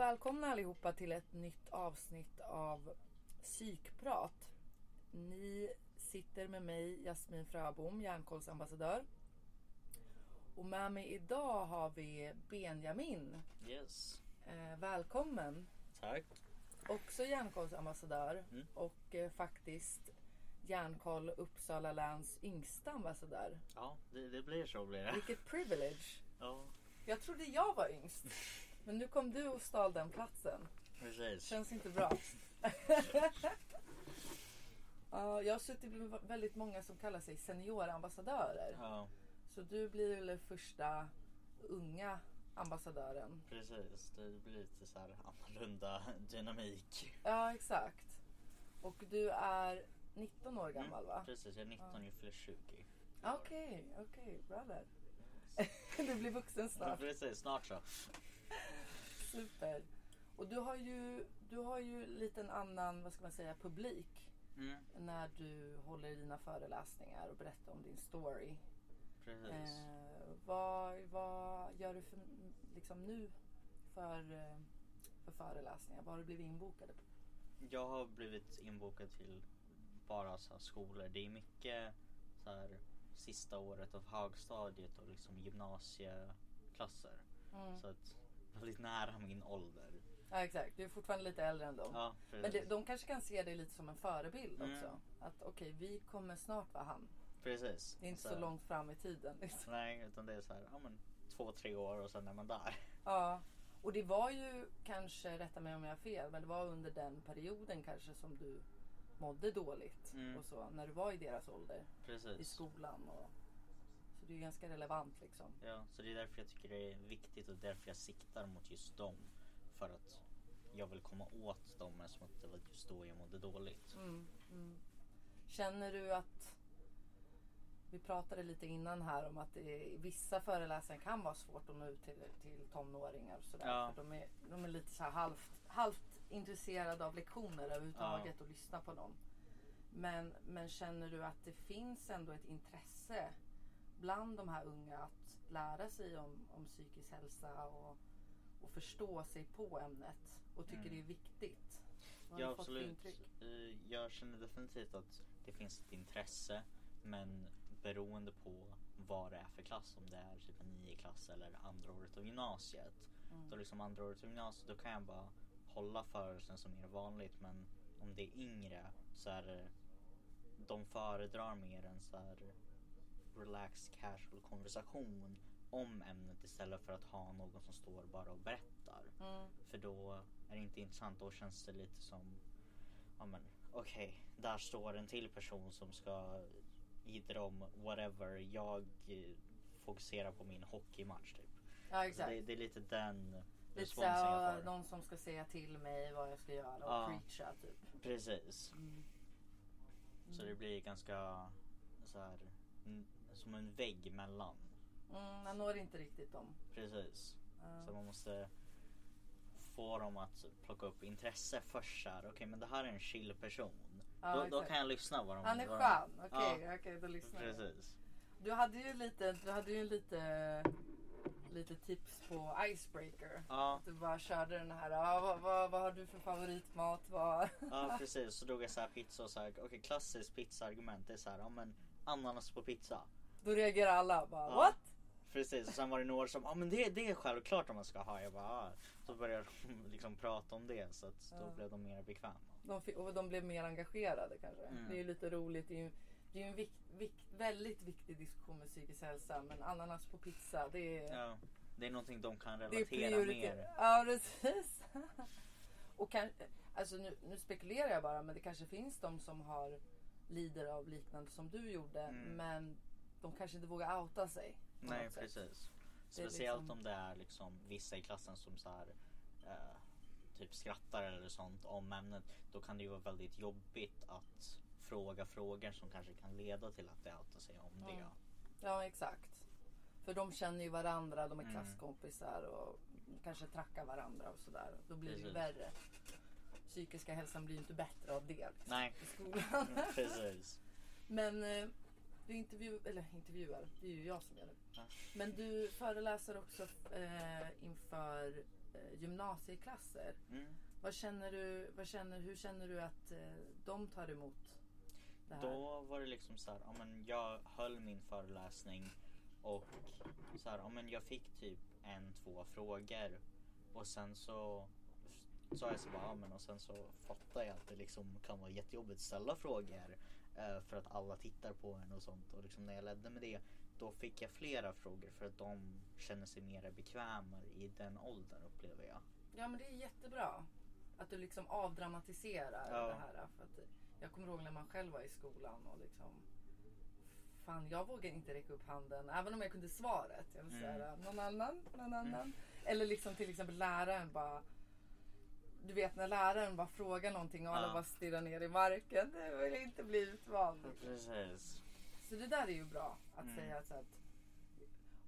välkomna allihopa till ett nytt avsnitt av Psykprat. Ni sitter med mig, Jasmin Fröbom, Järnkollsambassadör. Och med mig idag har vi Benjamin. Yes. Eh, välkommen! Tack. Också Järnkollsambassadör Mm. och eh, faktiskt Järnkoll Uppsala läns yngsta ambassadör. Ja, det, det blir så blir det. Vilket privilege! Ja, Jag trodde jag var yngst. Men nu kom du och stal den platsen. precis. Känns inte bra. Ja, jag har suttit med väldigt många som kallar sig seniorambassadörer. Ja, Så du blir väl den första unga ambassadören. precis. Det blir lite så här annorlunda dynamik. Ja, exakt. Och du är 19 år gammal va? Precis, jag är 19 och fyller 20. Okej, okej, bra där. du blir vuxen Ja, snart. precis, snart så. Super. Och du har ju, du har ju lite en annan, vad ska man säga, publik. Mm, När du håller i dina föreläsningar och berättar om din story. precis. Eh, vad, vad gör du för, liksom nu för, eh, för föreläsningar? Vad har du blivit inbokade på? Jag har blivit inbokad till bara så skolor. Det är mycket så här sista året av högstadiet och liksom gymnasieklasser. Mm. Så att väldigt nära min ålder. Ja exakt, du är fortfarande lite äldre än dem. Ja, Men det, de kanske kan se dig lite som en förebild Mm. också. Att okej, vi kommer snart vara han. Precis. Det är inte så, här- långt fram i tiden. Liksom. Nej, utan det är så här, ja men två, tre år och sen är man där. Ja, och det var ju kanske, rätta mig om jag har fel, men det var under den perioden kanske som du mådde dåligt Mm. och så när du var i deras ålder i Precis. skolan. Och, så det är ganska relevant liksom. Ja, så det är därför jag tycker det är viktigt och därför jag siktar mot just dem. För att jag vill komma åt dem eftersom att det var just då jag mådde dåligt. Mm, mm. Känner du att vi pratade lite innan här om att det, vissa föreläsare kan vara svårt att nå ut till, till tonåringar och sådär. Ja. För de, är, de är lite så här halvt, halvt intresserade av lektioner överhuvudtaget och lyssna på dem. Men, men känner du att det finns ändå ett intresse bland de här unga att lära sig om, om psykisk hälsa och, och förstå sig på ämnet och tycker Mm. det är viktigt? Vad Ja absolut. Eh, Jag känner definitivt att det finns ett intresse. Men beroende på vad det är för klass, om det är typ en nio klass eller andra året av gymnasiet. Mm. Då liksom andra året av gymnasiet då kan jag bara hålla förelsen som är vanligt. Men om det är yngre så är det, de föredrar mer en så här relaxed casual konversation om ämnet istället för att ha någon som står bara och berättar. Mm. För då är det inte intressant. Då känns det lite som, ja men okej, där står en till person som ska idra om whatever. Jag eh, fokuserar på min hockeymatch typ. Ja Så exakt. det, det är lite den Lite såhär, någon som ska säga till mig vad jag ska göra och Ja. preacha typ. Precis. Mm. Så det blir ganska så här, som en vägg emellan. Mm, man når inte riktigt dem. Precis. Ja. Så man måste få dem att plocka upp intresse först så här. Okej men det här är en chill person. Ja, då, då kan jag lyssna vad de Han är vad skön, okej, Ja, okej då lyssnar jag. Precis. Du hade ju lite, du hade ju lite, lite tips på icebreaker. Ja, Att du bara körde den här, ah, vad, vad, vad har du för favoritmat? Vad... ja precis. Så drog jag så här pizza och så här. Okej klassiskt pizzaargument det är så här. Ja men ananas på pizza. Då reagerar alla bara, Ja. what? Precis och sen var det några som, ja men det, det är självklart om man ska ha. Jag bara, ah. Så började de liksom prata om det så att då Ja. blev de mer bekväma. De, och de blev mer engagerade kanske. Mm. Det är ju lite roligt. Det är ju, det är en vik, vik, väldigt viktig diskussion med psykisk hälsa. Men ananas på pizza, det är... Ja, det är någonting de kan relatera mer. Ja precis. Och kan, alltså nu, nu spekulerar jag bara men det kanske finns de som har lider av liknande som du gjorde Mm. men de kanske inte vågar outa sig. Nej sätt. precis. Det är Speciellt liksom- om det är liksom vissa i klassen som så här, eh, typ skrattar eller sånt om ämnet. Då kan det ju vara väldigt jobbigt att fråga frågor som kanske kan leda till att det outar sig om det. Mm. Ja exakt. För de känner ju varandra, de är Mm. klasskompisar och kanske trackar varandra och sådär. Då blir det ju Precis. värre. Psykiska hälsan blir ju inte bättre av det liksom, Nej. i skolan. Precis. Men eh, du intervju, eller intervjuar, det är ju jag som gör det. Men du föreläser också eh, inför eh, gymnasieklasser. Mm. Vad känner du, vad känner, hur känner du att eh, de tar emot det här? Då var det liksom så här, ja, men jag höll min föreläsning och så här, ja, men jag fick typ en, två frågor och sen så sa jag så bara, ja, men och sen så fattar jag att det liksom kan vara jättejobbigt att ställa frågor för att alla tittar på en och sånt och liksom när jag ledde med det då fick jag flera frågor för att de känner sig mer bekväma i den åldern upplever jag. Ja men det är jättebra. Att du liksom avdramatiserar Ja. det här. För att jag kommer ihåg när man själv var i skolan och liksom Fan jag vågar inte räcka upp handen även om jag kunde svaret. Jag vill Mm. säga någon annan, någon annan. Eller liksom till exempel läraren bara Du vet när läraren bara frågar någonting och alla Ja. bara stirrar ner i marken. Du vill inte bli utvald. Precis. Så det där är ju bra att Mm. säga så att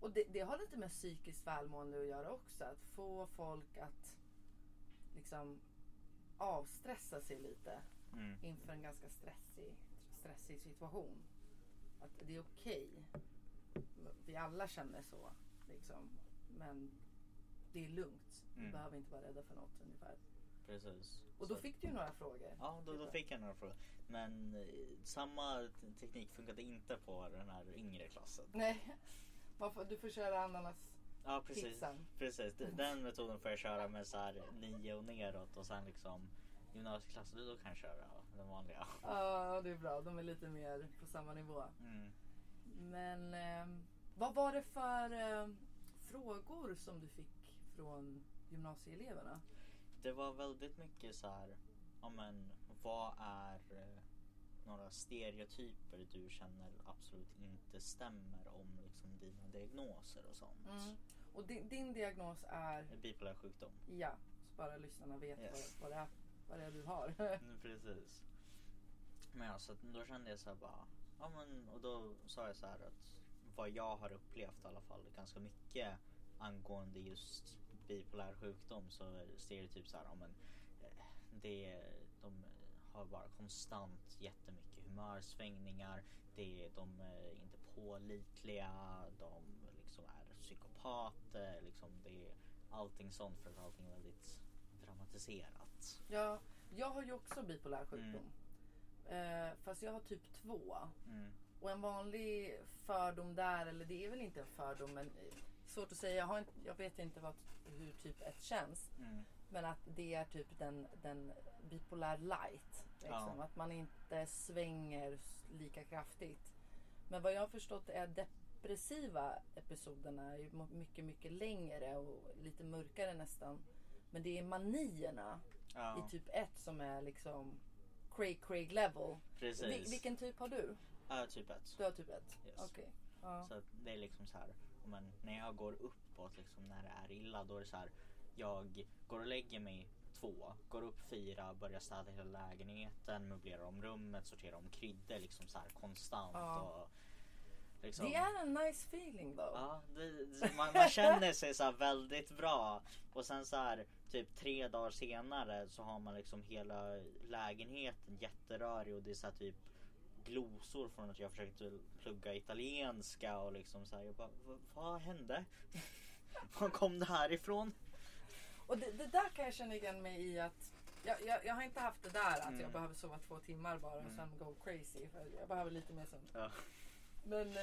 och det, det har lite med psykiskt välmående att göra också. Att få folk att liksom avstressa sig lite Mm. inför en ganska stressig, stressig situation. Att det är okej. Vi alla känner så. Liksom. Men det är lugnt. Vi Mm. behöver inte vara rädda för något ungefär. Precis. Och då Så- fick du ju några frågor. Ja, då, då fick jag några frågor. Men eh, samma teknik funkade inte på den här yngre klassen. Nej, man får, du får köra ananas. Ja, precis. Precis. D- Den metoden får jag köra med så här nio och neråt och sen liksom gymnasieklassen, då kan jag köra den vanliga. Ja, det är bra. De är lite mer på samma nivå. Mm. Men eh, vad var det för eh, frågor som du fick från gymnasieeleverna? Det var väldigt mycket så här, ja men vad är eh, några stereotyper du känner absolut inte stämmer om liksom dina diagnoser och sånt? Mm. Och din, din diagnos är, Bipolär sjukdom. ja, så bara lyssnarna vet Yes. vad, vad, det är, vad det är du har. Mm, Precis. Men ja, så då kände jag så här bara, ja men och då sa jag så här att vad jag har upplevt i alla fall ganska mycket angående just bipolär sjukdom så är det stereotyp så här, ja men eh, det, de har bara konstant jättemycket humörsvängningar, det, de är inte pålitliga, de liksom är psykopater, liksom det är allting sånt för att allting är väldigt dramatiserat. ja, jag har ju också bipolär sjukdom. Eh, fast jag har typ två. Mm. Och en vanlig fördom där, eller det är väl inte en fördom men svårt att säga. Jag, inte, jag vet inte vad, hur typ 1 känns. Mm. Men att det är typ den, den bipolär light. Liksom. Ja. Att man inte svänger lika kraftigt. Men vad jag har förstått är depressiva episoderna är mycket, mycket längre och lite mörkare nästan. Men det är manierna Ja, i typ 1 som är liksom Craig Craig level. Vil- vilken typ har du? Ja, typ ett. Du har typ 1? Yes. Okej. Ja. Så det är liksom så här, men när jag går uppåt liksom när det är illa då är det så här. Jag går och lägger mig två, går upp fyra, börjar städa hela lägenheten, möblerar om rummet, sorterar om kryddor liksom så här konstant. Ja. Och, liksom, Det är en nice feeling though. Ja, det, det, man, man känner sig så väldigt bra och sen så här typ tre dagar senare så har man liksom hela lägenheten jätterörig och det är så här typ glosor från att jag försökte plugga italienska och liksom så här, jag bara, "Va- vad hände? Var kom det här ifrån? Och det, det där kan jag känna igen mig i att jag, jag, jag har inte haft det där att Mm. jag behöver sova två timmar bara och Mm. sen go crazy. För jag behöver lite mer sömn. Ja. Men,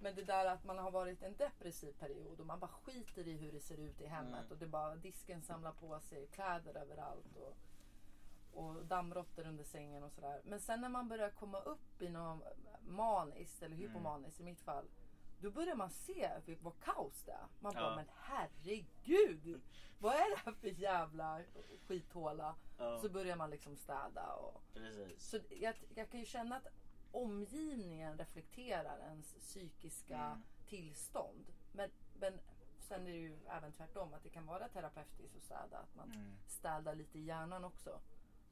men det där att man har varit en depressiv period och man bara skiter i hur det ser ut i hemmet Mm. och det bara disken samlar på sig, kläder överallt och, och dammråttor under sängen och sådär. Men sen när man börjar komma upp i något maniskt eller Mm. hypomaniskt i mitt fall. Då börjar man se vil- vad kaos det är. Man bara, Ja. men herregud! Vad är det här för jävla skithåla? Ja, Så börjar man liksom städa. Och, precis. så jag, jag kan ju känna att omgivningen reflekterar ens psykiska Mm. tillstånd. Men, men sen är det ju även tvärtom att det kan vara terapeutiskt att städa. Att man Mm, städar lite i hjärnan också.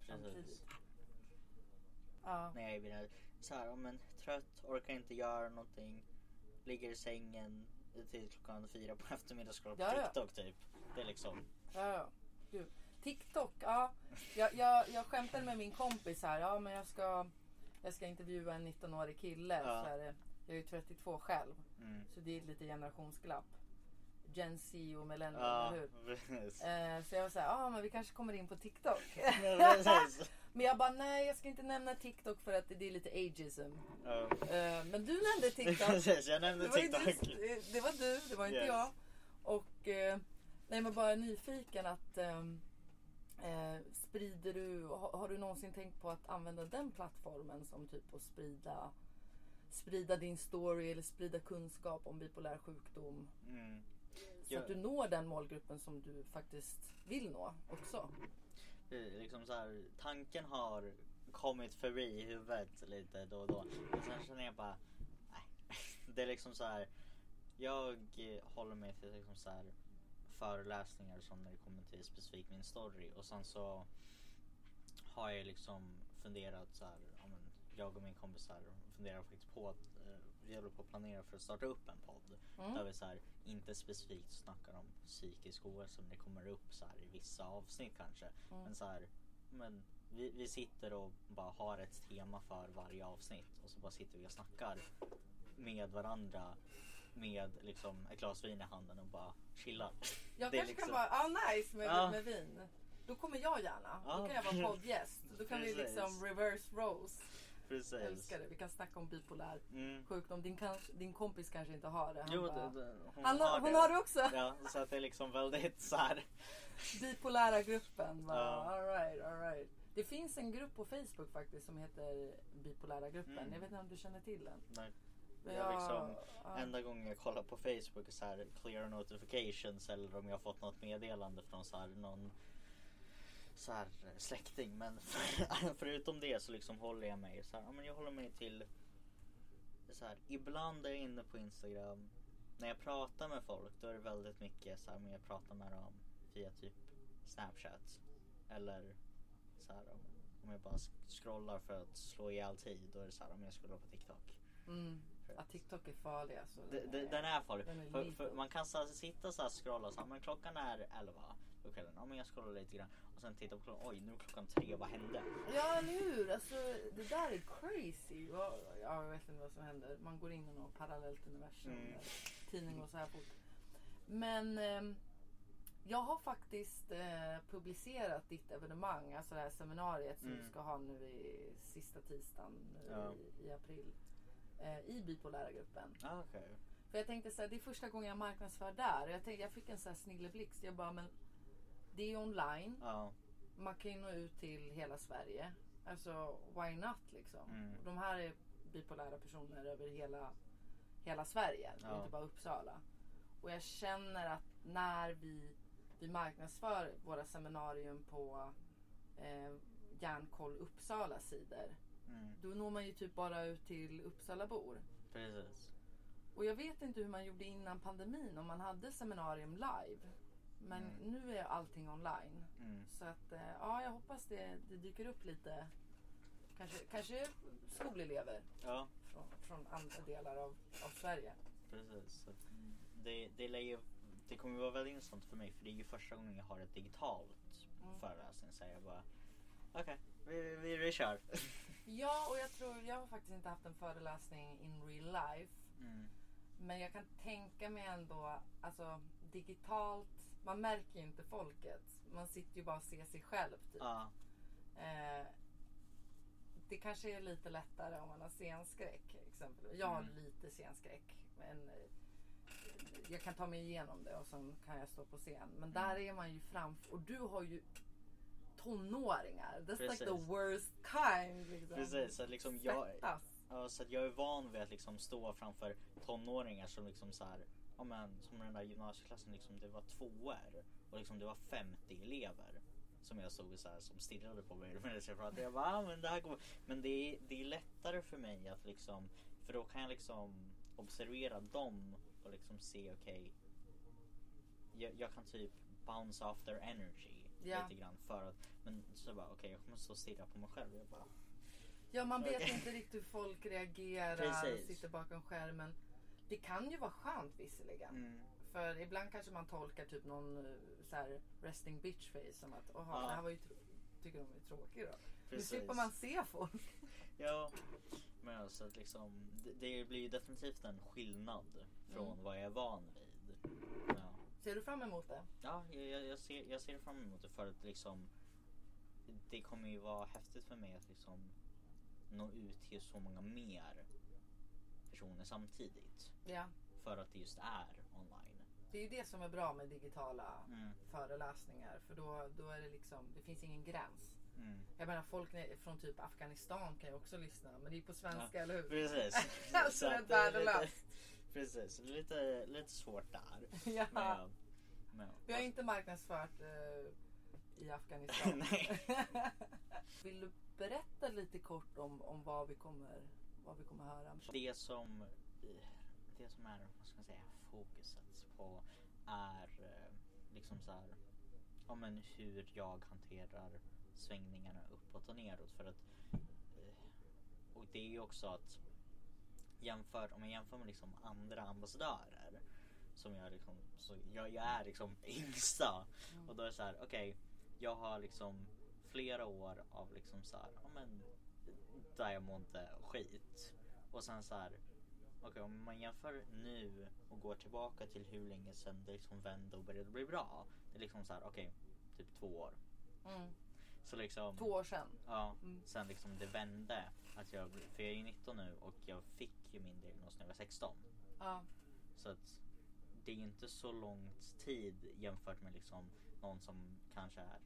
Samtidigt. Ja. när jag blir så här, ja, men trött, orkar inte göra någonting, ligger i sängen till klockan fyra på eftermiddagen och scrollar på Ja, ja. TikTok typ. Det är liksom, Ja, ja. Gud. TikTok, ja. Jag, jag, jag skämtade med min kompis här. Ja, men jag ska, jag ska intervjua en 19-årig kille. Ja. Så är det, jag är ju 32 själv. mm, Så det är lite generationsglapp. Gen Z och millennial, Ja, eller hur? Eh, så jag var såhär, ja ah, men vi kanske kommer in på TikTok. Men jag bara, nej jag ska inte nämna TikTok för att det är lite ageism. Ja. Eh, men du nämnde TikTok. Precis, jag nämnde Det TikTok. du, det var du, det var inte Yes. jag. Och eh, nej, men bara nyfiken att ehm, eh, sprider du, har, har du någonsin tänkt på att använda den plattformen som typ att sprida sprida din story eller sprida kunskap om bipolär sjukdom Mm. Så att du når den målgruppen som du faktiskt vill nå också. Det är Liksom så här, tanken har kommit förbi i huvudet lite då och då. Men sen känner jag bara, nej. Det är liksom så här. Jag håller mig till liksom så här föreläsningar som när det kommer till specifikt min story och sen så har jag liksom funderat så här, jag och min kompis här funderar faktiskt på att eh, vi håller på att planera för att starta upp en podd Mm. där vi så här, inte specifikt snackar om psykisk ohälsa men det kommer upp så här i vissa avsnitt kanske. Mm. Men så här, men vi, vi sitter och bara har ett tema för varje avsnitt och så bara sitter vi och snackar med varandra med liksom ett glas vin i handen och bara chillar. Jag kanske liksom- kan vara ah, nice med, Ja. med vin. Då kommer jag gärna. Då kan jag vara poddgäst. Då kan vi liksom reverse rose. Precis. Jag älskar det. Vi kan snacka om bipolär Mm. sjukdom. Din, kanske, din kompis kanske inte har det. Han Jo, bara, det, det, hon, han, har hon det. har det också. Ja, så att det är liksom väldigt så här. Bipolära gruppen. Bara, Ja. all right, all right. Det finns en grupp på Facebook faktiskt som heter Bipolära gruppen. Mm. Jag vet inte om du känner till den? Nej. Jag liksom, ja. Enda gången jag kollar på Facebook är så här clear notifications eller om jag har fått något meddelande från så här någon så här släkting. Men förutom det så liksom håller jag mig så här, ja, men jag håller mig till så här, ibland är jag inne på Instagram. När jag pratar med folk då är det väldigt mycket så här, men jag pratar med dem via typ Snapchat. Eller så här, om, om jag bara scrollar för att slå ihjäl tid då är det så här om jag scrollar på TikTok. Mm. Ja, TikTok är farlig alltså. D- d- Den är farlig. Den är För, för man kan så sitta så här och scrolla så här, men klockan är 11 på kvällen. Ja men jag scrollar lite grann. Och sen titta på klockan. Oj nu är klockan tre, vad hände? Ja, eller hur? Alltså, det där är crazy. Ja, Jag vet inte vad som händer. Man går in i något parallellt universum. Mm. där Tidningen går så här fort. Men ehm, jag har faktiskt eh, publicerat ditt evenemang, alltså det här seminariet som Mm. du ska ha nu i sista tisdagen Ja. i, i april. Eh, I bipolära gruppen. Ah, okej. För jag tänkte så här, det är första gången jag marknadsför där. Jag, tänkte, jag fick en så här snilleblixt. Jag bara, men det är online. Ja. Man kan ju nå ut till hela Sverige. Alltså why not liksom. Mm. De här är bipolära personer över hela, hela Sverige. Ja. Inte bara Uppsala. Och jag känner att när vi, vi marknadsför våra seminarium på eh, Järnkoll Uppsala sidor. Mm. Då når man ju typ bara ut till Uppsalabor. Precis. Och jag vet inte hur man gjorde innan pandemin om man hade seminarium live. Men Mm. nu är allting online. Mm. Så att eh, ja, jag hoppas det, det dyker upp lite. Kanske, kanske skolelever Ja, från, från andra delar av, av Sverige. precis. Det, det, ju, det kommer vara väldigt intressant för mig för det är ju första gången jag har ett digitalt Mm. föreläsning. Så jag bara, okej, vi, vi, vi kör. Ja, och jag tror jag har faktiskt inte haft en föreläsning in real life. Mm. Men jag kan tänka mig ändå, alltså digitalt, man märker ju inte folket. Man sitter ju bara och ser sig själv. Typ. Ja, Eh, det kanske är lite lättare om man har scenskräck. Exempelvis. Jag har Mm. lite scenskräck. Men eh, jag kan ta mig igenom det och sen kan jag stå på scen. Men där är man ju framför. Och du har ju tonåringar. That's like the Precis. worst kind. Liksom. precis. Så liksom jag, Svettas. Så jag är van vid att liksom stå framför tonåringar som liksom så här, ja men som den där gymnasieklassen liksom, det var tvåor och liksom det var 50 elever som jag såg så här, som stirrade på mig medan jag pratade. Jag bara, ah, men det här går. Men det är, det är lättare för mig att liksom, för då kan jag liksom observera dem och liksom se, okej, jag, jag kan typ bounce off their energy Ja. lite grann för att, men så bara, okej jag kommer stå och stirra på mig själv. Jag bara, Ja, man vet Okej. inte riktigt hur folk reagerar Precis. och sitter bakom skärmen. Det kan ju vara skönt visserligen. mm, För ibland kanske man tolkar typ någon eh, så här resting bitch face som att Oha, Ja. det här var ju tycker de är tråkig då. Nu Precis. slipper man se folk. Ja, men alltså att liksom, det, det blir ju definitivt en skillnad från Mm. vad jag är van vid. Ja. Ser du fram emot det? Ja, jag, jag, ser, jag ser fram emot det för att liksom det kommer ju vara häftigt för mig att liksom nå ut till så många mer personer samtidigt. Ja. För att det just är online. Det är ju det som är bra med digitala Mm. föreläsningar. För då, då är det liksom, det finns ingen gräns. Mm. Jag menar folk från typ Afghanistan kan ju också lyssna. Men det är på svenska, Ja, eller hur? Precis. Alltså, Så det är lite- värdelöst. Precis, lite, lite svårt där. ja. Men, men, Vi har inte marknadsfört eh, i Afghanistan. Vill du berätta lite kort om, om vad, vi kommer, vad vi kommer höra? Det som, det som är vad ska man säga, fokuset på är eh, liksom så här, ja, men hur jag hanterar svängningarna uppåt och neråt. För att, eh, och det är ju också att jämför, om jag jämför med liksom andra ambassadörer som jag liksom, så jag, jag är liksom yngsta och då är det så här, okej, jag har liksom flera år av liksom så här, ja men jag mådde skit. Och sen så här, okej om man jämför nu och går tillbaka till hur länge sedan det liksom vände och började bli bra. Det är liksom så här, okej, typ två år. Mm. Så liksom, Två år sedan. ja, Mm. sen liksom det vände. Att jag, för jag är ju 19 nu och jag fick ju min diagnos när jag var 16. Ja. Så att det är ju inte så lång tid jämfört med liksom någon som kanske är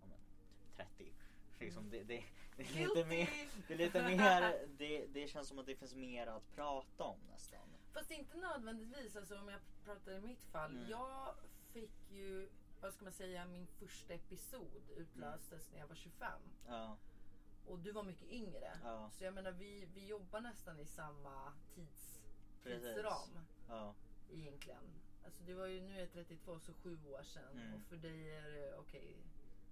ja, men, typ 30. Liksom det, det, det, är lite mer, det är lite mer, det, det känns som att det finns mer att prata om nästan. Fast inte nödvändigtvis. Alltså om jag pratar i mitt fall. Mm. Jag fick ju, vad ska man säga, min första episod utlöstes när jag var 25. Ja, Och du var mycket yngre. Ja. Så jag menar vi, vi jobbar nästan i samma tids, tidsram ja, egentligen. Alltså det var ju, nu är jag 32 så sju år sedan. Mm. Och för dig är det okej.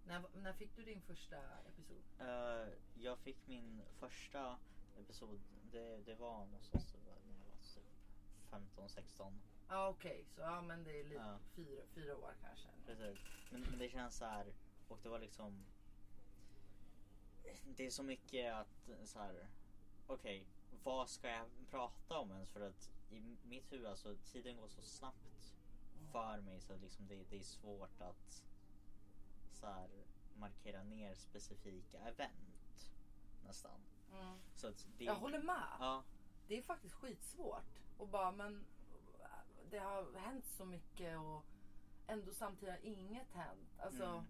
När, när fick du din första episod? Eh, jag fick min första episod, det, det var någonstans när jag var typ 15-16. Ja okej, så ja men det är lite, Ja. fyra, fyra år kanske. Precis. Men, men det känns så här och det var liksom Det är så mycket att så här. Okej, vad ska jag prata om ens? För att i mitt huvud, alltså tiden går så snabbt för mig så liksom det, det är svårt att så här, markera ner specifika event nästan. Mm. Så det, Jag håller med. Ja, Det är faktiskt skitsvårt. Och bara, men det har hänt så mycket och ändå samtidigt har inget hänt. Alltså, Mm.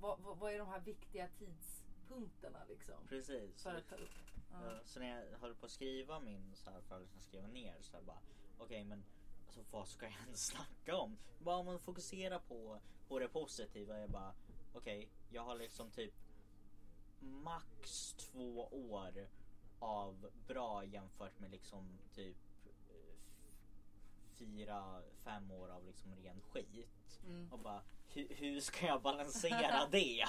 vad, vad, vad är de här viktiga tidspunkterna liksom? precis. För att ta upp. Ja. Så när jag höll på att skriva min så här för att liksom skriva ner så här bara okej men alltså vad ska jag ens snacka om? Bara om man fokuserar på, på det positiva. Jag bara okej jag har liksom typ max två år av bra jämfört med liksom typ eh, fyra, fem år av liksom ren skit. Mm. Och bara hur, hur ska jag balansera det?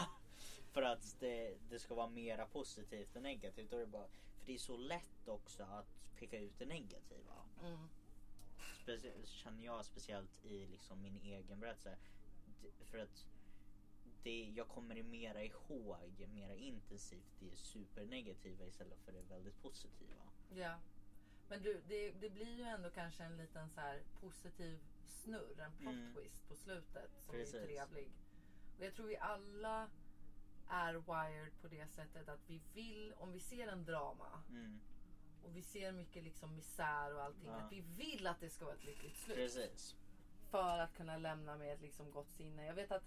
För att det, det ska vara mera positivt än negativt. Är det bara, för det är så lätt också att peka ut det negativa. Mm. Specie- känner jag speciellt i liksom min egen berättelse. För att det, jag kommer mera ihåg mera intensivt det supernegativa istället för det väldigt positiva. Ja. Men du, det, det blir ju ändå kanske en liten så här positiv snurr, en plot Mm. twist på slutet som Precis. är trevlig. Och jag tror vi alla är wired på det sättet att vi vill, om vi ser en drama Mm, och vi ser mycket liksom misär och allting, Ja. att vi vill att det ska vara ett lyckligt slut. precis. För att kunna lämna med ett liksom gott sinne. Jag vet att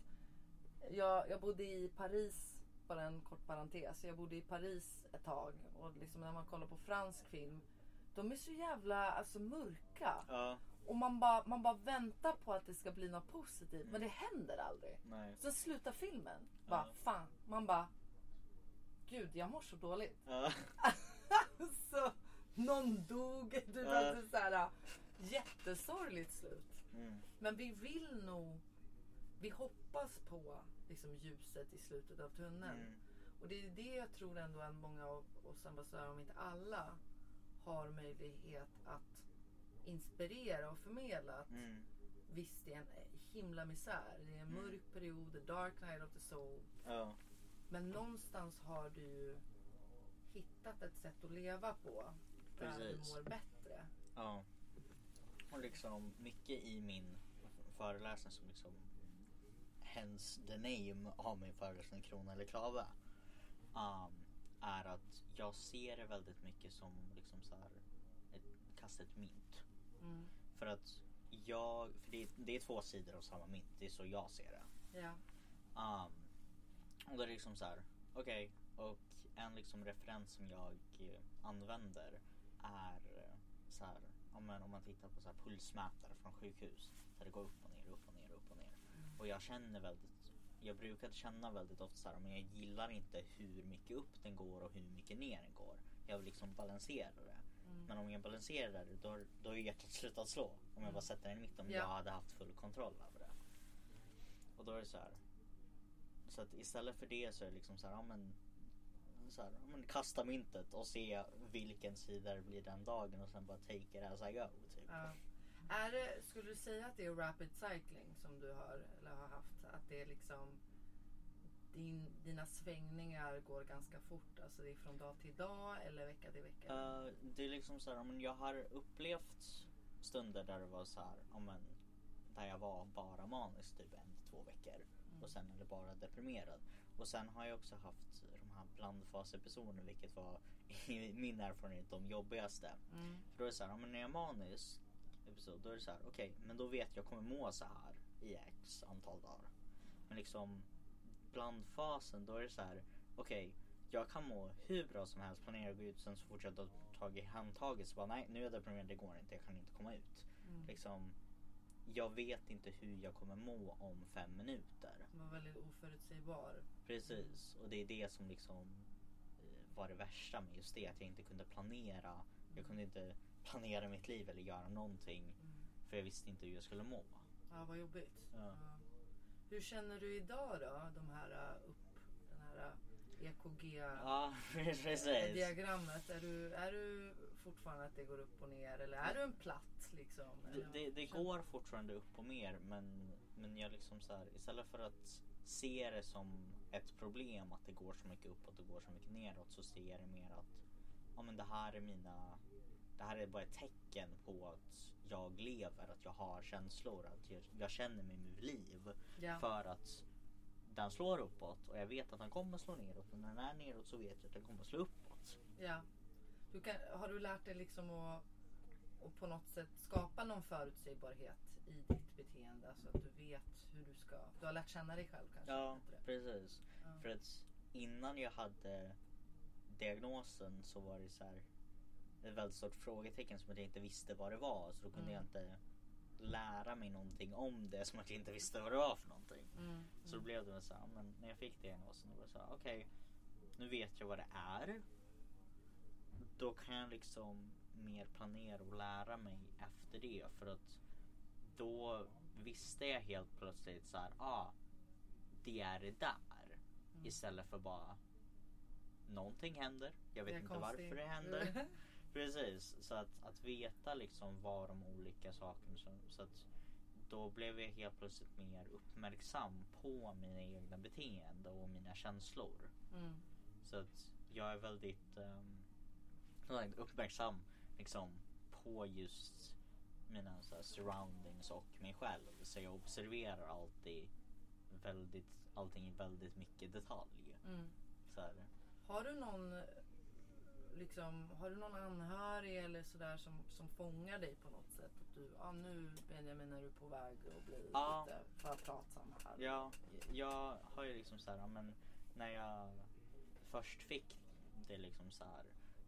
jag, jag bodde i Paris, bara en kort parentes. Jag bodde i Paris ett tag och liksom när man kollar på fransk film, de är så jävla alltså, mörka. Ja, Och man bara, man bara väntar på att det ska bli något positivt, men det händer aldrig. nej. Sen slutar filmen. Bara Ja. fan, man bara Gud, jag mår så dåligt. Ja, Alltså, någon dog. Du Ja. alltså, så här, jättesorgligt slut. mm, Men vi vill nog, vi hoppas på liksom ljuset i slutet av tunneln. mm, Och det är det jag tror ändå att många av oss ambassadörer, om inte alla, har möjlighet att inspirera och förmedla. Att mm, Visst, det är en himla misär. Det är en Mm. mörk period, the dark night of the soul. ja, Men någonstans har du ju hittat ett sätt att leva på. Där Precis. du mår bättre. ja. Och liksom mycket i min föreläsning som liksom hence the name av min föreläsning Krona eller klave. Um, är att jag ser det väldigt mycket som liksom så här ett, kasta ett mynt. Mm. För att jag, för det, det är två sidor av samma mynt, det är så jag ser det. Ja. Um, och då är det liksom så här, okej, och en liksom referens som jag eh, använder är eh, så här, om man, om man tittar på så här pulsmätare från sjukhus. Där det går upp och ner, upp och ner, och. Mm. Jag känner väldigt, jag brukar känna väldigt ofta så här, men jag gillar inte hur mycket upp den går och hur mycket ner den går. Jag vill liksom balansera det. Mm. Men om jag balanserar det då, då är hjärtat slutat slå. Om jag bara sätter den i mitten om Ja. jag hade haft full kontroll över det. Och då är det så här. Så att istället för det så är det liksom så här, ja men, så här, men kasta myntet och se vilken sida det blir den dagen och sen bara take it as I go. Typ. Ja. Är det, skulle du säga att det är rapid cycling som du har, eller har haft? Att det är liksom din, dina svängningar går ganska fort? Alltså det är från dag till dag eller vecka till vecka? Eh, det är liksom så här, men jag har upplevt stunder där det var så här, men, där jag var bara manisk typ en till två veckor. Mm. Och sen eller bara deprimerad. Och sen har jag också haft de här blandfasepisoderna vilket var i min erfarenhet de jobbigaste. Mm. För då är det så här, men när jag är manisk episod, då är det så här, okej, men då vet jag kommer må så här i x antal dagar. Men liksom blandfasen, då är det så här, okej, jag kan må hur bra som helst, planera att gå ut, sen så fort jag har tagit handtaget så bara nej, nu är jag deprimerad, det går inte, jag kan inte komma ut. Mm. Liksom, jag vet inte hur jag kommer må om fem minuter. Den var väldigt oförutsägbar. Precis, och det är det som liksom eh, var det värsta med just det, att jag inte kunde planera. Jag kunde inte planera mitt liv eller göra någonting Mm. för jag visste inte hur jag skulle må. Ja, vad jobbigt. Ja. Hur känner du idag då? De här uh, upp, den här uh, EKG Ja, precis. diagrammet. Är du, är du fortfarande att det går upp och ner eller är du en platt liksom? Det, det, det går fortfarande upp och ner men, men jag liksom så här, istället för att se det som ett problem att det går så mycket uppåt och går så mycket neråt så ser jag det mer att ja, men det här är mina det här är bara ett tecken på att jag lever, att jag har känslor, att jag, jag känner mig med liv. Ja. För att den slår uppåt och jag vet att den kommer slå neråt och när den är neråt så vet jag att den kommer slå uppåt. Ja. Du kan, har du lärt dig liksom att, att på något sätt skapa någon förutsägbarhet i ditt beteende? Alltså att du vet hur du ska... Du har lärt känna dig själv kanske? Ja, precis. Ja. För att innan jag hade diagnosen så var det så här ett väldigt stort frågetecken som att jag inte visste vad det var. Så då kunde Mm. jag inte lära mig någonting om det som att jag inte visste vad det var för någonting. Mm. Så då blev det så här, men när jag fick diagnosen då var det så okej, nu vet jag vad det är. Då kan jag liksom mer planera och lära mig efter det för att då visste jag helt plötsligt så här, ah, det är det där. Mm. Istället för bara någonting händer. Jag vet inte konstigt. varför det händer. Precis, så att, att veta liksom vad de olika sakerna som, så att då blev jag helt plötsligt mer uppmärksam på mina egna beteenden och mina känslor. Mm. Så att jag är väldigt um, uppmärksam liksom, på just mina så här, surroundings och mig själv. Så jag observerar alltid väldigt, allting i väldigt mycket detalj. Mm. Så här. Har du någon liksom, har du någon anhörig eller sådär som, som fångar dig på något sätt? Att du, ja nu Benjamin är du på väg att bli Ja. lite för pratsam här. Ja, jag har ju liksom så här, men när jag först fick det liksom så här,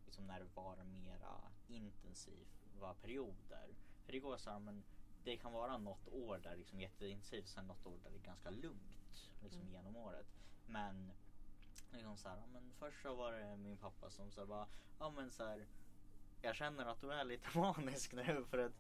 liksom när det var mera intensiva perioder. För det går så här, men det kan vara något år där liksom jätteintensivt, sen något år där det är ganska lugnt liksom Mm. genom året. Men liksom så här, ja, men först så var det min pappa som sa bara, ja men så här, jag känner att du är lite manisk nu för att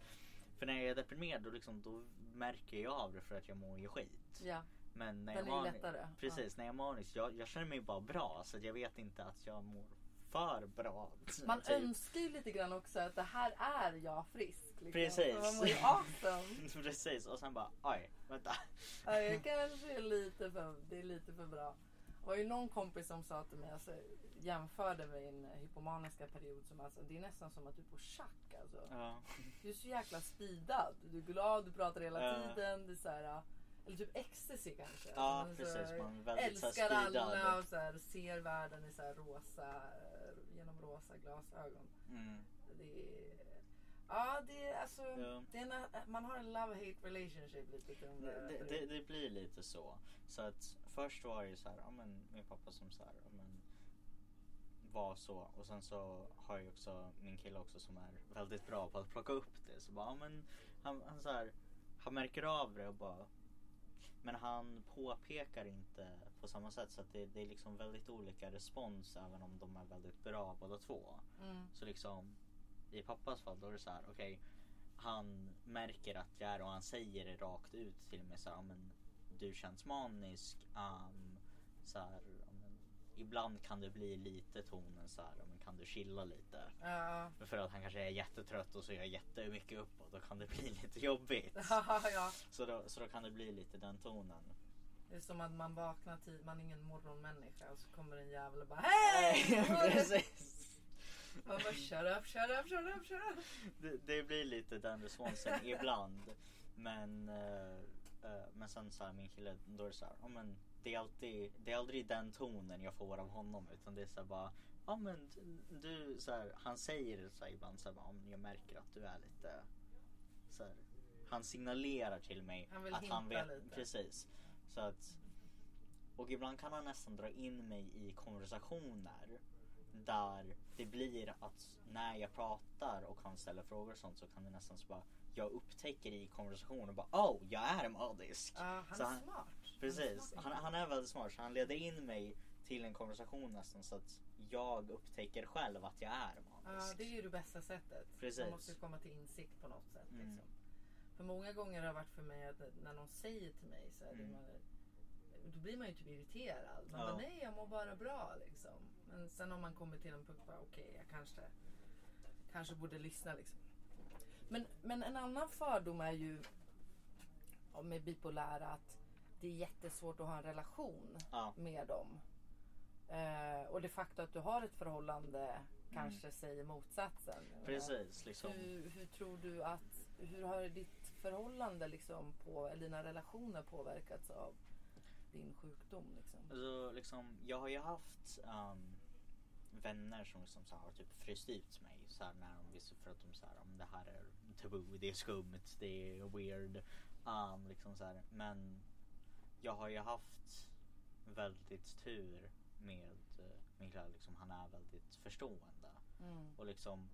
för när jag är deprimerad då, liksom, då märker jag av det för att jag mår ju skit. Ja, Men när den jag är lättare. Precis, när jag är manisk, jag, jag känner mig bara bra så jag vet inte att jag mår för bra. Ja. Man typ. önskar ju lite grann också att det här är jag frisk. Liksom. Precis. Så Man mår ju awesome. Precis, och sen bara oj, vänta. Ja, det kanske är lite för, det är lite för bra. Var ju någon kompis som sa till mig, alltså, jämförde min hypomaniska period som alltså, det är nästan som att du är på schack alltså. Ja. Du är så jäkla speedad. Du är glad, du pratar hela Ja. tiden. Det är så här, eller typ ecstasy kanske. Ja, Men så precis. Man är väldigt älskar alla och så här, ser världen i så rosa, genom rosa glasögon. Mm. Det är, ja, det är alltså, Ja. det är en, man har en love-hate relationship lite under Det, det, det blir lite så. Så att först var det ju så här, ja men min pappa som så här, ja men var så och sen så har jag också min kille också som är väldigt bra på att plocka upp det. Så bara, ja men han, han så här, han märker av det och bara men han påpekar inte på samma sätt så att det, det är liksom väldigt olika respons även om de är väldigt bra båda två. Mm. Så liksom i pappas fall då är det så här, okej han märker att jag är och han säger det rakt ut till mig så här, "Ja, men du känns manisk. Um, så här, "Ja, men, ibland kan det bli lite tonen så här, "Ja, men kan du chilla lite? Ja, För att han kanske är jättetrött och så gör jättemycket uppåt. Då kan det bli lite jobbigt. ja. Så då, så då kan det bli lite den tonen. Det är som att man vaknar tid, man är ingen morgonmänniska och så kommer en jävel och bara Hej! Man bara shut up, shut up, shut up, shut up. det, det blir lite den responsen ibland. Men, eh, eh, men sen så här, min kille, då är det så här, ja, men det är, alltid, det är aldrig den tonen jag får av honom utan det är så här bara, ja men du, så här, han säger så här ibland så här, bara, "Ja, men jag märker att du är lite så här, han signalerar till mig Han att han vet, lite. precis. Så att, och ibland kan han nästan dra in mig i konversationer där det blir att när jag pratar och han ställer frågor och sånt så kan det nästan så bara jag upptäcker i konversationen bara oh jag är manisk. Ja, han Så är han- smart. Precis, han, han är väldigt smart så han leder in mig till en konversation nästan så att jag upptäcker själv att jag är Ja, manisk. det är ju det bästa sättet. Precis. Man måste komma till insikt på något sätt. Mm. Liksom. För många gånger har det varit för mig att när någon säger till mig så här, Mm. man, då blir man ju typ irriterad. Man Ja. bara nej jag mår bara bra liksom. Sen har man kommit till en punkt bara okej jag kanske, kanske borde lyssna liksom. Men, men en annan fördom är ju med bipolära att det är jättesvårt att ha en relation Ja. med dem. Eh, och det faktum att du har ett förhållande kanske säger motsatsen. Precis, liksom. hur, hur tror du att, hur har ditt förhållande liksom på, eller dina relationer påverkats av din sjukdom? Liksom? Alltså, liksom, jag har ju haft ehm, vänner som liksom, så har typ fryst ut mig så här, när de visste för att de så här, om det här är tabu, det är skumt, det är weird. Um, liksom, så här. Men jag har ju haft väldigt tur med uh, min kille. Liksom, han är väldigt förstående. Mm. Och liksom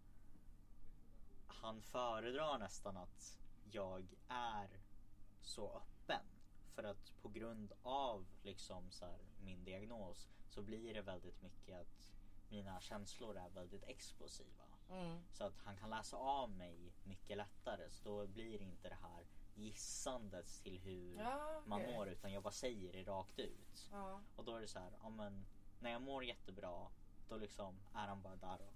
han föredrar nästan att jag är så öppen. För att på grund av liksom så här, min diagnos så blir det väldigt mycket att mina känslor är väldigt explosiva. Mm. Så att han kan läsa av mig mycket lättare. Så då blir inte det här gissandet till hur Ja, man okej. mår utan jag bara säger det rakt ut. Ja. Och då är det så här, ja men när jag mår jättebra då liksom är han bara där och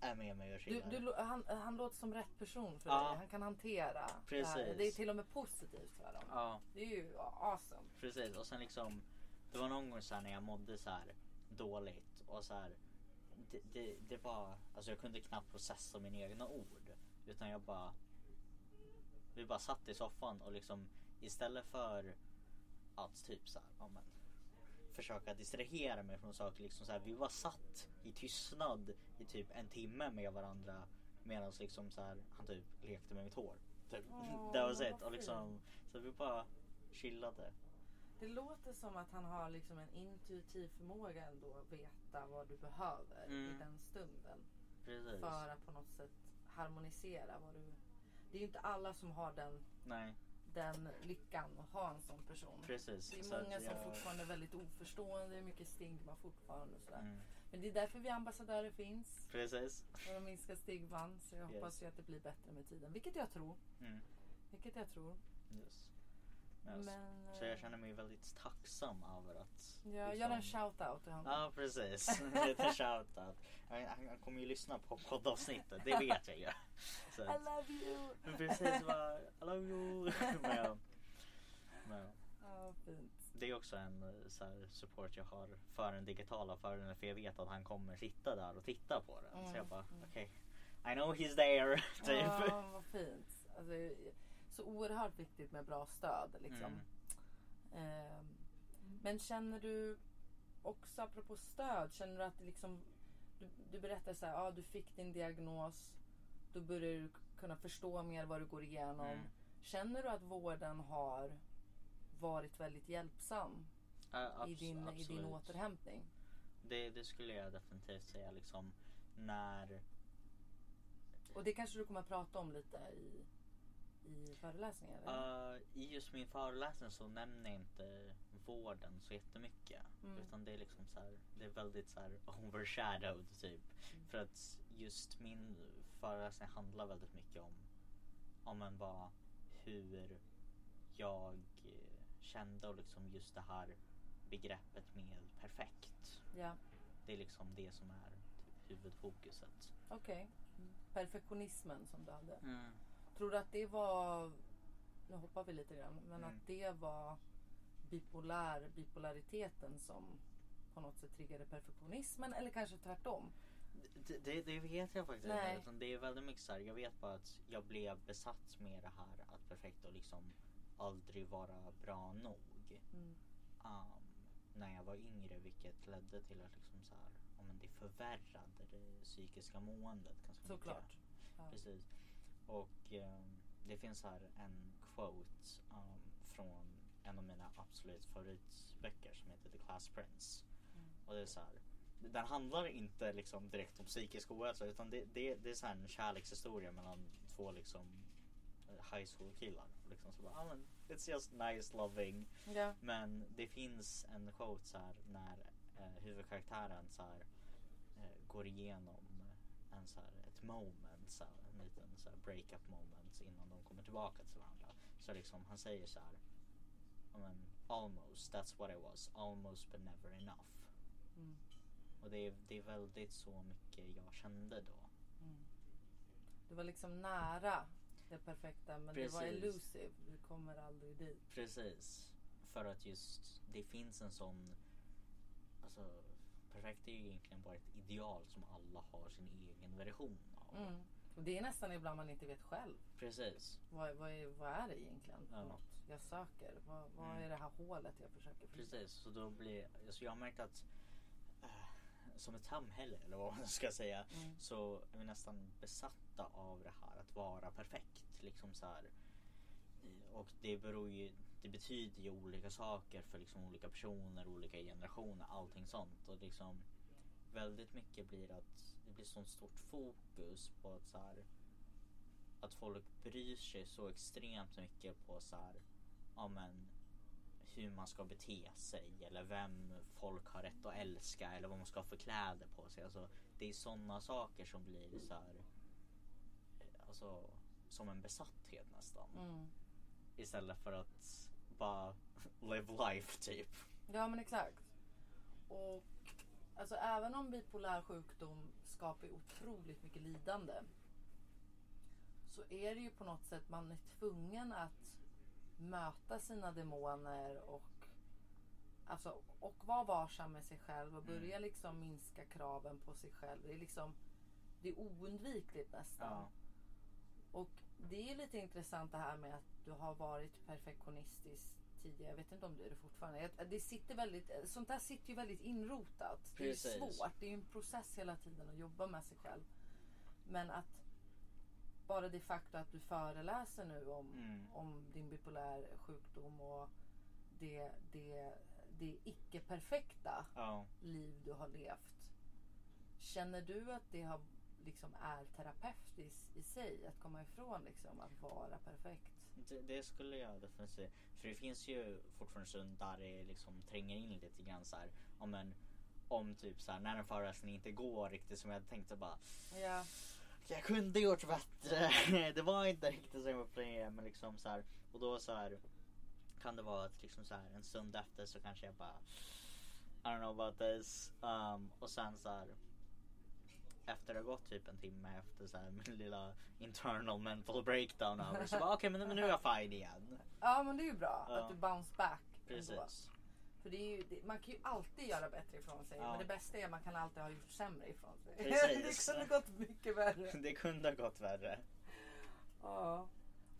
är med mig och Du, chillar. du, lå- han, han låter som rätt person för Ja. dig. Han kan hantera det här. Precis. Det är till och med positivt för dem. Ja, Det är ju awesome. precis. Och sen liksom det var någon gång så här när jag mådde så här dåligt och så här det, det, det var, alltså jag kunde knappt processa mina egna ord. Utan jag bara Vi bara satt i soffan och liksom istället för att typ så här, ja men försöka distrahera mig från saker. Liksom så här, vi var satt i tystnad i typ en timme med varandra medan liksom så här, han typ lekte med mitt hår. Typ. Åh, det var sett och liksom så vi bara chillade. Det låter som att han har liksom en intuitiv förmåga ändå att veta vad du behöver i Mm. den stunden. Precis. För att på något sätt harmonisera vad du... Det är ju inte alla som har den, Nej, den lyckan att ha en sån person. precis. Det är Så många som jag- fortfarande är väldigt oförstående, det är mycket stigma fortfarande och sådär. Mm, Men det är därför vi ambassadörer finns. precis. För att minska stigman. Så jag Yes. hoppas ju att det blir bättre med tiden. Vilket jag tror. Mm, Vilket jag tror. yes. Men, Så jag eh, känner mig väldigt tacksam över att Ja, liksom- gör en shout-out till honom. Ja precis, en liten shoutout. Han, han kommer ju lyssna på poddavsnittet, det vet jag ju. Så I love you! precis bara, I love you. Men, men Ja, fint. det är också en eh, så här, support jag har för den digitala för för jag vet att han kommer sitta där och titta på den. Så jag Mm, bara mm. okej, I know he's there. typ. Ja, vad fint. Oerhört viktigt med bra stöd. Liksom. Mm. Ehm, men känner du också apropå stöd, känner du att liksom du, du berättar så här, ja du fick din diagnos, då börjar du kunna förstå mer vad du går igenom. Mm. Känner du att vården har varit väldigt hjälpsam Ja, i, din, i din återhämtning? Det, det skulle jag definitivt säga liksom när Och det kanske du kommer att prata om lite i, i föreläsningen? Uh, I just min föreläsning så nämner jag inte vården så jättemycket. Mm. Utan det är liksom så här, det är väldigt så här overshadowed typ. Mm. För att just min föreläsning handlar väldigt mycket om, om en bara hur jag eh, kände och liksom just det här begreppet med perfekt. Ja, Det är liksom det som är typ huvudfokuset. okej. Perfektionismen som du hade. Mm. Tror du att det var, nu hoppar vi lite grann, men Mm. att det var bipolär, bipolariteten som på något sätt triggade perfektionismen eller kanske tvärtom? Det, det, det vet jag faktiskt Nej. inte. Det är väldigt mycket så här, jag vet bara att jag blev besatt med det här att perfekt och liksom aldrig vara bra nog. Mm. Um, när jag var yngre vilket ledde till att liksom så här, ja, men det förvärrade det psykiska måendet ganska Såklart. mycket. Ja. Precis. Och ehm, det finns här en quote um, från en av mina absolut favoritböcker som heter The Class Prince. Mm. Och det är så här, den handlar inte liksom direkt om psykisk ohälsa utan det, det, det är så en kärlekshistoria mellan två liksom eh, high school killar. Liksom så bara, ah, men, it's just nice loving. Ja. Men det finns en quote så här när eh, huvudkaraktären så här, eh, går igenom en så här, ett moment, så här, en liten så här, breakup moment innan de kommer tillbaka till varandra. Så liksom han säger så här, men, almost, that's what it was, almost but never enough. Mm. Och det är, det är väldigt så mycket jag kände då. Mm. Du var liksom nära det perfekta men det var Precis. elusive. Du kommer aldrig dit. Precis. För att just det finns en sån, alltså perfekt är ju egentligen bara ett ideal som alla har sin egen version av. Mm. Och det är nästan ibland man inte vet själv. Precis. Vad, vad, är, vad är det egentligen Ja. något jag söker? Vad, vad Mm. är det här hålet jag försöker fylla? Precis, så då blir, alltså jag har märkt att eh, som ett samhälle eller vad man ska säga Mm. så är vi nästan besatta av det här att vara perfekt. Liksom så här. Och det beror ju, det betyder ju olika saker för liksom olika personer, olika generationer, allting sånt. Och liksom väldigt mycket blir att det blir sånt stort fokus på att så här, att folk bryr sig så extremt mycket på så här, ja men hur man ska bete sig eller vem folk har rätt att älska eller vad man ska ha för kläder på sig. Alltså, det är sådana saker som blir så här, alltså, som en besatthet nästan. Mm. Istället för att bara live life typ. Ja men exakt. Och alltså även om bipolär sjukdom skapar otroligt mycket lidande. Så är det ju på något sätt man är tvungen att möta sina demoner och alltså och vara varsam med sig själv och börja Mm. liksom minska kraven på sig själv. Det är liksom det är oundvikligt nästan. Ja. Och det är lite intressant det här med att du har varit perfektionistisk tidigare. Jag vet inte om du är det fortfarande. Det sitter väldigt, sånt där sitter ju väldigt inrotat. Det är Precis. svårt. Det är en process hela tiden att jobba med sig själv. Men att bara det faktum att du föreläser nu om, Mm. om din bipolär sjukdom och det, det, det icke-perfekta Ja. liv du har levt. Känner du att det har, liksom, är terapeutiskt i sig att komma ifrån liksom, att vara perfekt? Det, det skulle jag definitivt säga. För det finns ju fortfarande stund där det liksom tränger in lite grann så här. Om, en, om typ så här, när en föreläsning inte går riktigt som jag hade tänkt så bara Ja, jag kunde gjort bättre. det var inte riktigt som jag var planerad men liksom så här. Och då så här kan det vara att liksom så här en stund efter så kanske jag bara I don't know about this. Um, och sen så här efter det har gått typ en timme efter så här min lilla internal mental breakdown över så bara okej men, men nu är jag fine igen. ja men det är ju bra Ja. att du bounce back. ändå. Precis. För det är ju, det, man kan ju alltid göra bättre ifrån sig. Ja. Men det bästa är att man kan alltid ha gjort sämre ifrån sig. Precis. det kunde gått mycket värre. Det kunde ha gått värre. Ja.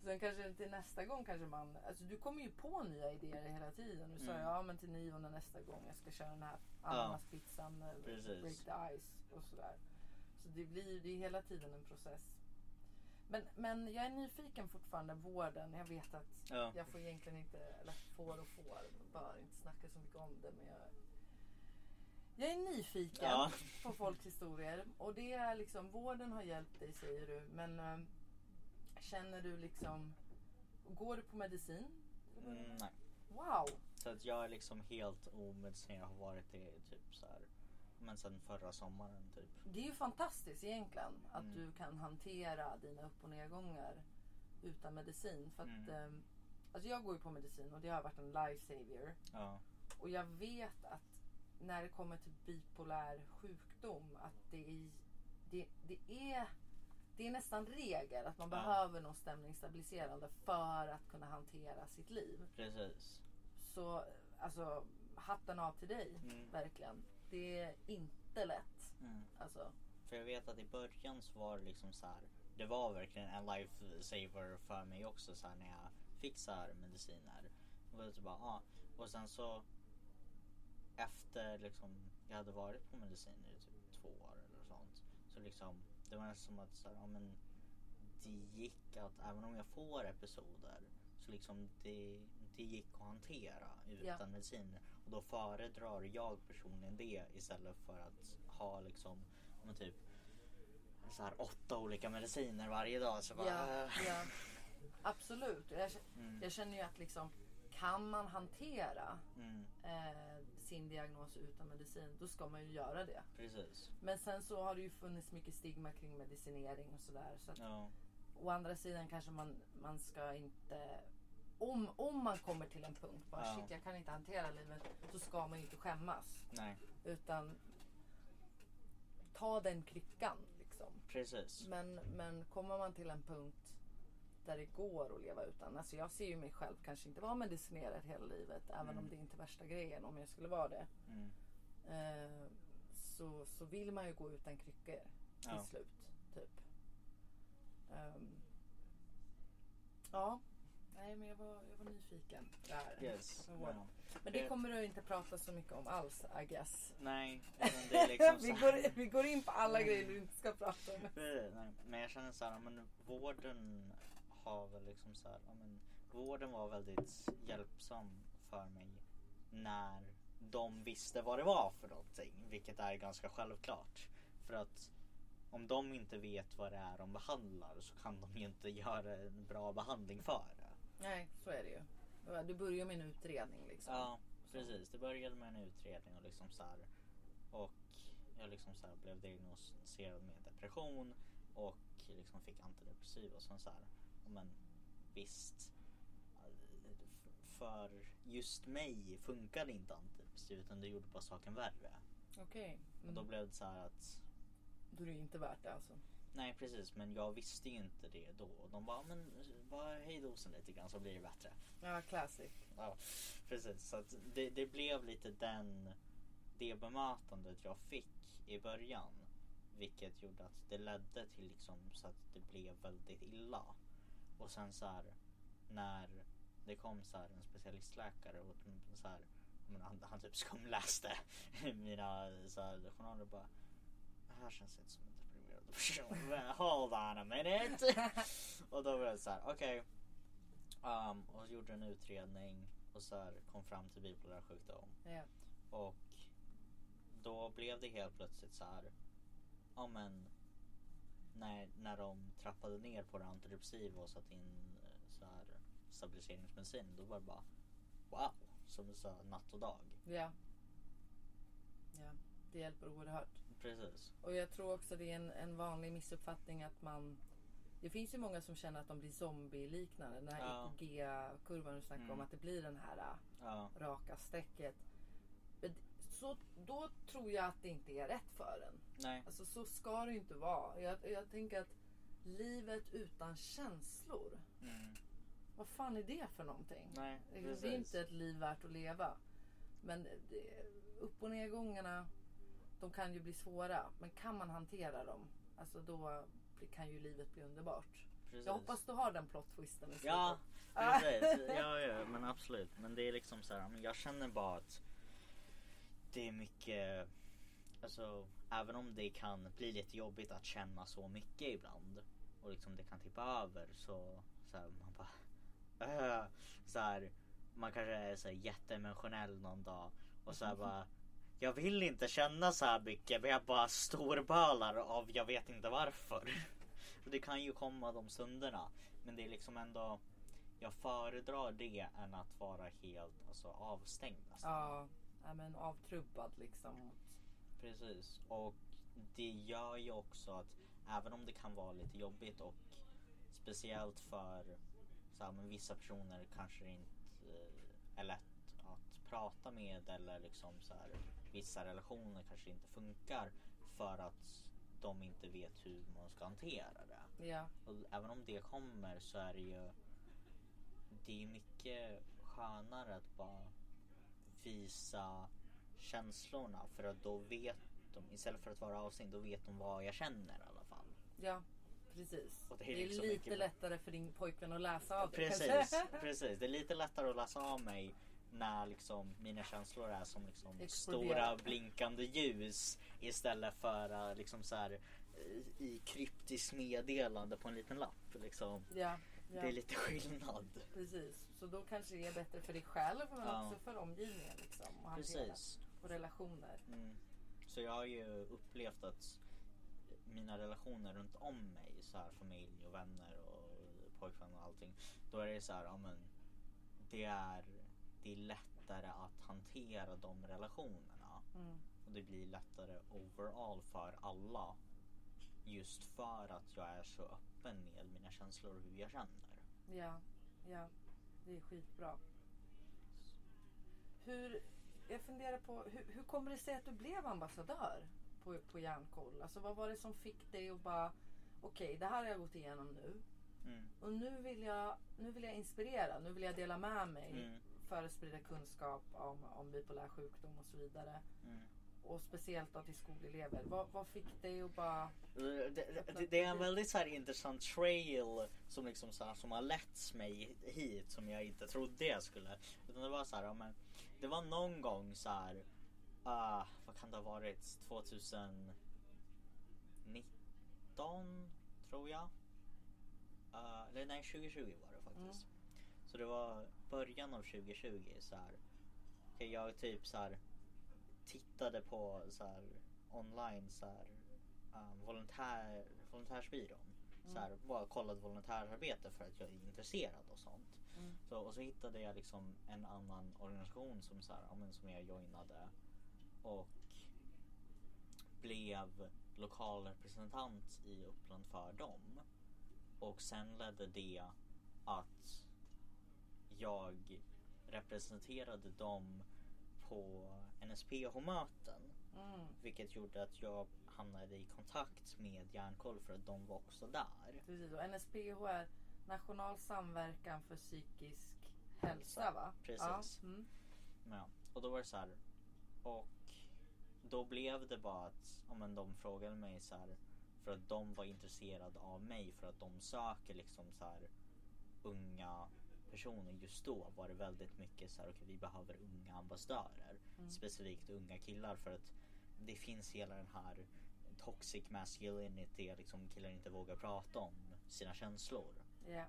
Sen kanske till nästa gång kanske man, alltså du kommer ju på nya idéer hela tiden. Du sa Mm. ja men till nionde nästa gång jag ska köra den här ananaspizzan, ja. Break the ice och sådär. Så det blir, det är hela tiden en process. Men, men jag är nyfiken fortfarande, vården. Jag vet att Ja. jag får egentligen inte, eller får och får, bör inte snacka så mycket om det. Men jag, jag är nyfiken Ja. på folks historier. Och det är liksom, vården har hjälpt dig säger du. Men eh, känner du liksom, går du på medicin? Mm, nej. Wow! Så att jag är liksom helt omedicinerad. Har varit det typ så här. Men sen förra sommaren typ. Det är ju fantastiskt egentligen att Mm. du kan hantera dina upp och nedgångar utan medicin. För att, Mm. eh, alltså jag går ju på medicin och det har varit en lifesaver. Ja. Och jag vet att när det kommer till bipolär sjukdom att det är, det, det är, det är nästan regel att man Ja. behöver något stämningsstabiliserande för att kunna hantera sitt liv. Precis. Så alltså hatten av till dig, Mm. verkligen. Det är inte lätt. Mm. Alltså, För jag vet att i början så var det liksom så här. Det var verkligen en lifesaver för mig också så här, när jag fick så här mediciner. Det var så bara, ah. Och sen så efter liksom jag hade varit på mediciner i typ två år eller sånt. Så liksom det var nästan som att så här, ja, men det gick att även om jag får episoder så liksom det, det gick att hantera utan Ja. mediciner. Då föredrar jag personligen det istället för att ha liksom men typ så här åtta olika mediciner varje dag. Så bara, ja, äh. ja, absolut. Jag, Mm. jag känner ju att liksom, kan man hantera Mm, eh, sin diagnos utan medicin, då ska man ju göra det. precis. Men sen så har det ju funnits mycket stigma kring medicinering och sådär. Så att, Ja, å andra sidan kanske man, man ska inte... Om, om man kommer till en punkt, bara Ja. shit jag kan inte hantera livet, så ska man inte skämmas. nej, Utan ta den kryckan liksom. precis. Men, men kommer man till en punkt där det går att leva utan. Alltså jag ser ju mig själv kanske inte vara medicinerad hela livet. Även Mm. om det inte är värsta grejen om jag skulle vara det. Mm. Eh, så, så vill man ju gå utan kryckor till Ja. slut. Typ. Ehm, ja. Nej men jag var, jag var nyfiken. Där. Yes. Så. Ja. Men det Det- kommer du inte prata så mycket om alls I guess. Nej, men det är liksom vi, går, vi går in på alla grejer du inte ska prata om. Nej, men jag känner så här, men vården har väl liksom så här, men vården var väldigt hjälpsam för mig när de visste vad det var för någonting, vilket är ganska självklart. För att om de inte vet vad det är de behandlar så kan de ju inte göra en bra behandling för. Nej, så är det ju. Du börjar med en utredning liksom. Ja, precis. Det började med en utredning och liksom så här, och jag liksom så här blev diagnostiserad med depression och liksom fick antidepressiva och sen så här, men visst. För just mig funkade inte antidepressiva utan det gjorde bara saken värre. Okej. Och Mm. då blev det så här att Då är det inte värt det alltså. Nej precis men jag visste ju inte det då. Och de bara men bara höj dosen lite grann så blir det bättre. Ja, classic. Ja, precis. Så att det, det blev lite den, det bemötandet jag fick i början. Vilket gjorde att det ledde till liksom så att det blev väldigt illa. Och sen så här när det kom så här en specialistläkare och så här, han, han typ skumläste mina så här, journaler och bara det här känns inte som en deprimerad person. Men Hold on a minute. och då var det så här, okej. Um, och så gjorde en utredning och så här kom fram till bipolär sjukdom. Ja. Och då blev det helt plötsligt så här. Ja men. När, när de trappade ner på det antidepressiva och satte in eh, så här stabiliseringsmedicin. Då var det bara wow. Som så här, natt och dag. ja. Ja, det hjälper oerhört. Precis. Och jag tror också det är en, en vanlig missuppfattning att man det finns ju många som känner att de blir zombie-liknande. Den här Ja. EKG-kurvan du snackar om. Mm. Att det blir den här Ja. raka strecket. Så, då tror jag att det inte är rätt för en. Nej. Alltså så ska det ju inte vara. Jag, jag tänker att livet utan känslor. Mm. Vad fan är det för någonting? Nej. Det är inte ett liv värt att leva. Men det, upp och nedgångarna, de kan ju bli svåra. Men kan man hantera dem, alltså då kan ju livet bli underbart. Precis. Jag hoppas du har den plot twisten i Ja, precis. Ja, ja, men absolut. Men det är liksom så här, jag känner bara att det är mycket, alltså även om det kan bli lite jobbigt att känna så mycket ibland och liksom det kan tippa över så, så här, man bara, äh, så här, man kanske är så här jätteemotionell någon dag och så här bara jag vill inte känna så här mycket men jag bara storbölar av jag vet inte varför. Och det kan ju komma de stunderna. Men det är liksom ändå Jag föredrar det än att vara helt alltså, avstängd. Ja, ja, men avtrubbad liksom. Precis. Och det gör ju också att även om det kan vara lite jobbigt och speciellt för så här, men vissa personer kanske det inte eh, är lätt att prata med eller liksom så här, vissa relationer kanske inte funkar för att de inte vet hur man ska hantera det. Ja, Och även om det kommer så är det ju Det är mycket skönare att bara visa känslorna för att då vet de istället för att vara avstängd då vet de vad jag känner i alla fall. ja precis. Det det är är, liksom lite mycket- lättare för din pojkvän att läsa av det Precis, kanske. precis. Det är lite lättare att läsa av mig när liksom mina känslor är som liksom stora blinkande ljus istället för liksom så här eh, i kryptiskt meddelande på en liten lapp. Liksom. ja, ja. Det är lite skillnad. Precis, så då kanske det är bättre för dig själv men Ja. också för omgivningen liksom. Och. Precis. Och relationer. Mm. Så jag har ju upplevt att mina relationer runt om mig, så här familj och vänner och pojkvän och allting. Då är det så här, ja men det är, det är lättare att hantera de relationerna. Mm. Och det blir lättare overall för alla. Just för att jag är så öppen med mina känslor och hur jag känner. Ja, ja. Det är skitbra. Hur, jag funderar på, hur, hur kommer det sig att du blev ambassadör på, på Järnkoll? Alltså vad var det som fick dig att bara, okej det här har jag gått igenom nu. Mm. Och nu vill jag, nu vill jag inspirera, nu vill jag dela med mig. Mm. För att sprida kunskap om, om bipolär sjukdom och så vidare. Mm. Och speciellt då till skolelever. Vad, vad fick dig att bara... Det, det, det är en väldigt så här intressant trail som, liksom så här, som har letts mig hit som jag inte trodde jag skulle. Utan det var så här, ja, men, det var någon gång så här, ah, vad kan det ha varit, 2019 tror jag. Uh, eller nej, 2020 var det faktiskt. Så det var början av 2020 så här. Jag typ så här tittade på så här online så här um, volontär, volontärsbyrån. Så här, bara kollade volontärarbete för att jag är intresserad och sånt. Mm. Så, och så hittade jag liksom en annan organisation som, så här, ja, som jag joinade och blev lokalrepresentant i Uppland för dem. Och sen ledde det att jag representerade dem på NSPH-möten. Mm, Vilket gjorde att jag hamnade i kontakt med Järnkoll för att de var också där. precis. Och NSPH är National samverkan för psykisk hälsa va? Precis. Ja, mm. Ja. Och då var det så här. Och då blev det bara att ja, men de frågade mig så här. För att de var intresserade av mig för att de söker liksom så här unga personer. Just då var det väldigt mycket så här, okej vi behöver unga ambassadörer. Mm. Specifikt unga killar för att det finns hela den här toxic masculinity, liksom killar inte vågar prata om sina känslor. Ja.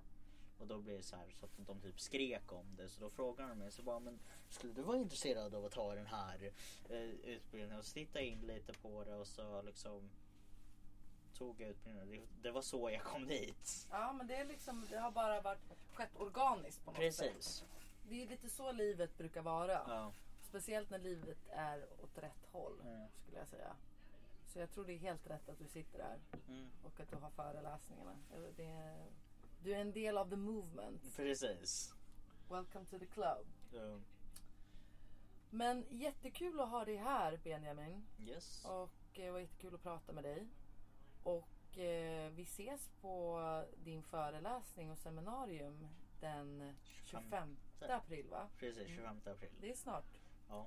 Och då blir det så här så att de typ skrek om det. Så då frågade de mig så bara, men skulle du vara intresserad av att ta den här eh, utbildningen? Och så tittade jag in lite på det och så liksom tog jag utbildningen. Det, det var så jag kom dit. ja, men det, är liksom, det har bara varit, skett organiskt på något sätt. Precis. Det är lite så livet brukar vara. Ja. Speciellt när livet är åt rätt håll Mm. skulle jag säga. Så jag tror det är helt rätt att du sitter där Mm. och att du har föreläsningarna. Det är, du är en del av the movement. Precis. Welcome to the club. Så, Men jättekul att ha dig här Benjamin. yes. Och eh, det var jättekul att prata med dig. Och eh, vi ses på din föreläsning och seminarium den 25 april va? Precis, 25 april. Det är snart. Ja.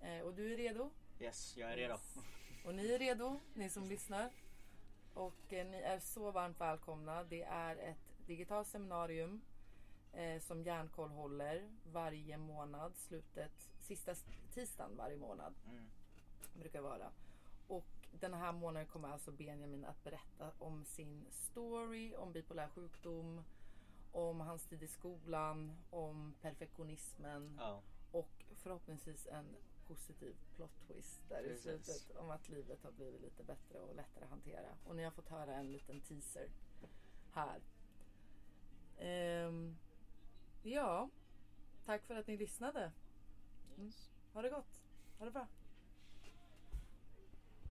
Eh, och du är redo? Yes, jag är redo. Yes. Och ni är redo, ni som lyssnar. Och eh, ni är så varmt välkomna. Det är ett digitalt seminarium eh, som Järnkoll håller varje månad. Slutet, sista tisdagen varje månad Mm. brukar vara. Och den här månaden kommer alltså Benjamin att berätta om sin story, om bipolär sjukdom, om hans tid i skolan, om perfektionismen Ja, och förhoppningsvis en positiv plot twist där i Precis. slutet om att livet har blivit lite bättre och lättare att hantera. Och ni har fått höra en liten teaser här. Ehm, ja, tack för att ni lyssnade. yes. Ha det gott. Ha det bra.